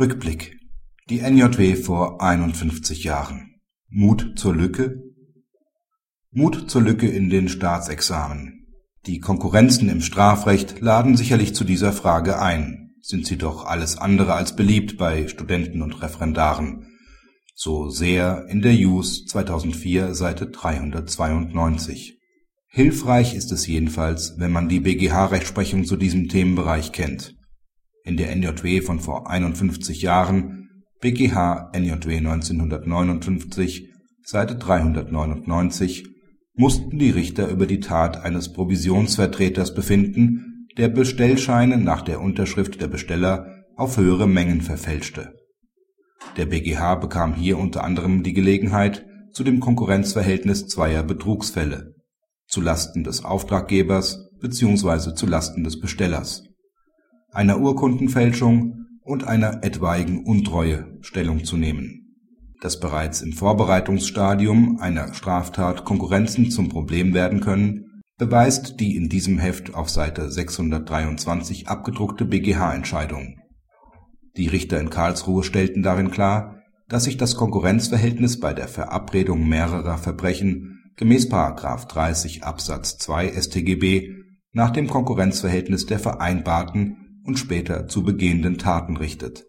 Rückblick. Die NJW vor 51 Jahren. Mut zur Lücke? Mut zur Lücke in den Staatsexamen. Die Konkurrenzen im Strafrecht laden sicherlich zu dieser Frage ein, sind sie doch alles andere als beliebt bei Studenten und Referendaren. So sehr in der JUS 2004 Seite 392. Hilfreich ist es jedenfalls, wenn man die BGH-Rechtsprechung zu diesem Themenbereich kennt. In der NJW von vor 51 Jahren BGH NJW 1959 Seite 399 mussten die Richter über die Tat eines Provisionsvertreters befinden, der Bestellscheine nach der Unterschrift der Besteller auf höhere Mengen verfälschte. Der BGH bekam hier unter anderem die Gelegenheit zu dem Konkurrenzverhältnis zweier Betrugsfälle zu Lasten des Auftraggebers bzw. zu Lasten des Bestellers, einer Urkundenfälschung und einer etwaigen Untreue Stellung zu nehmen dass bereits im Vorbereitungsstadium einer Straftat Konkurrenzen zum Problem werden können, beweist die in diesem Heft auf Seite 623 abgedruckte BGH-Entscheidung. Die Richter in Karlsruhe stellten darin klar, dass sich das Konkurrenzverhältnis bei der Verabredung mehrerer Verbrechen gemäß § 30 Absatz 2 StGB nach dem Konkurrenzverhältnis der vereinbarten und später zu begehenden Taten richtet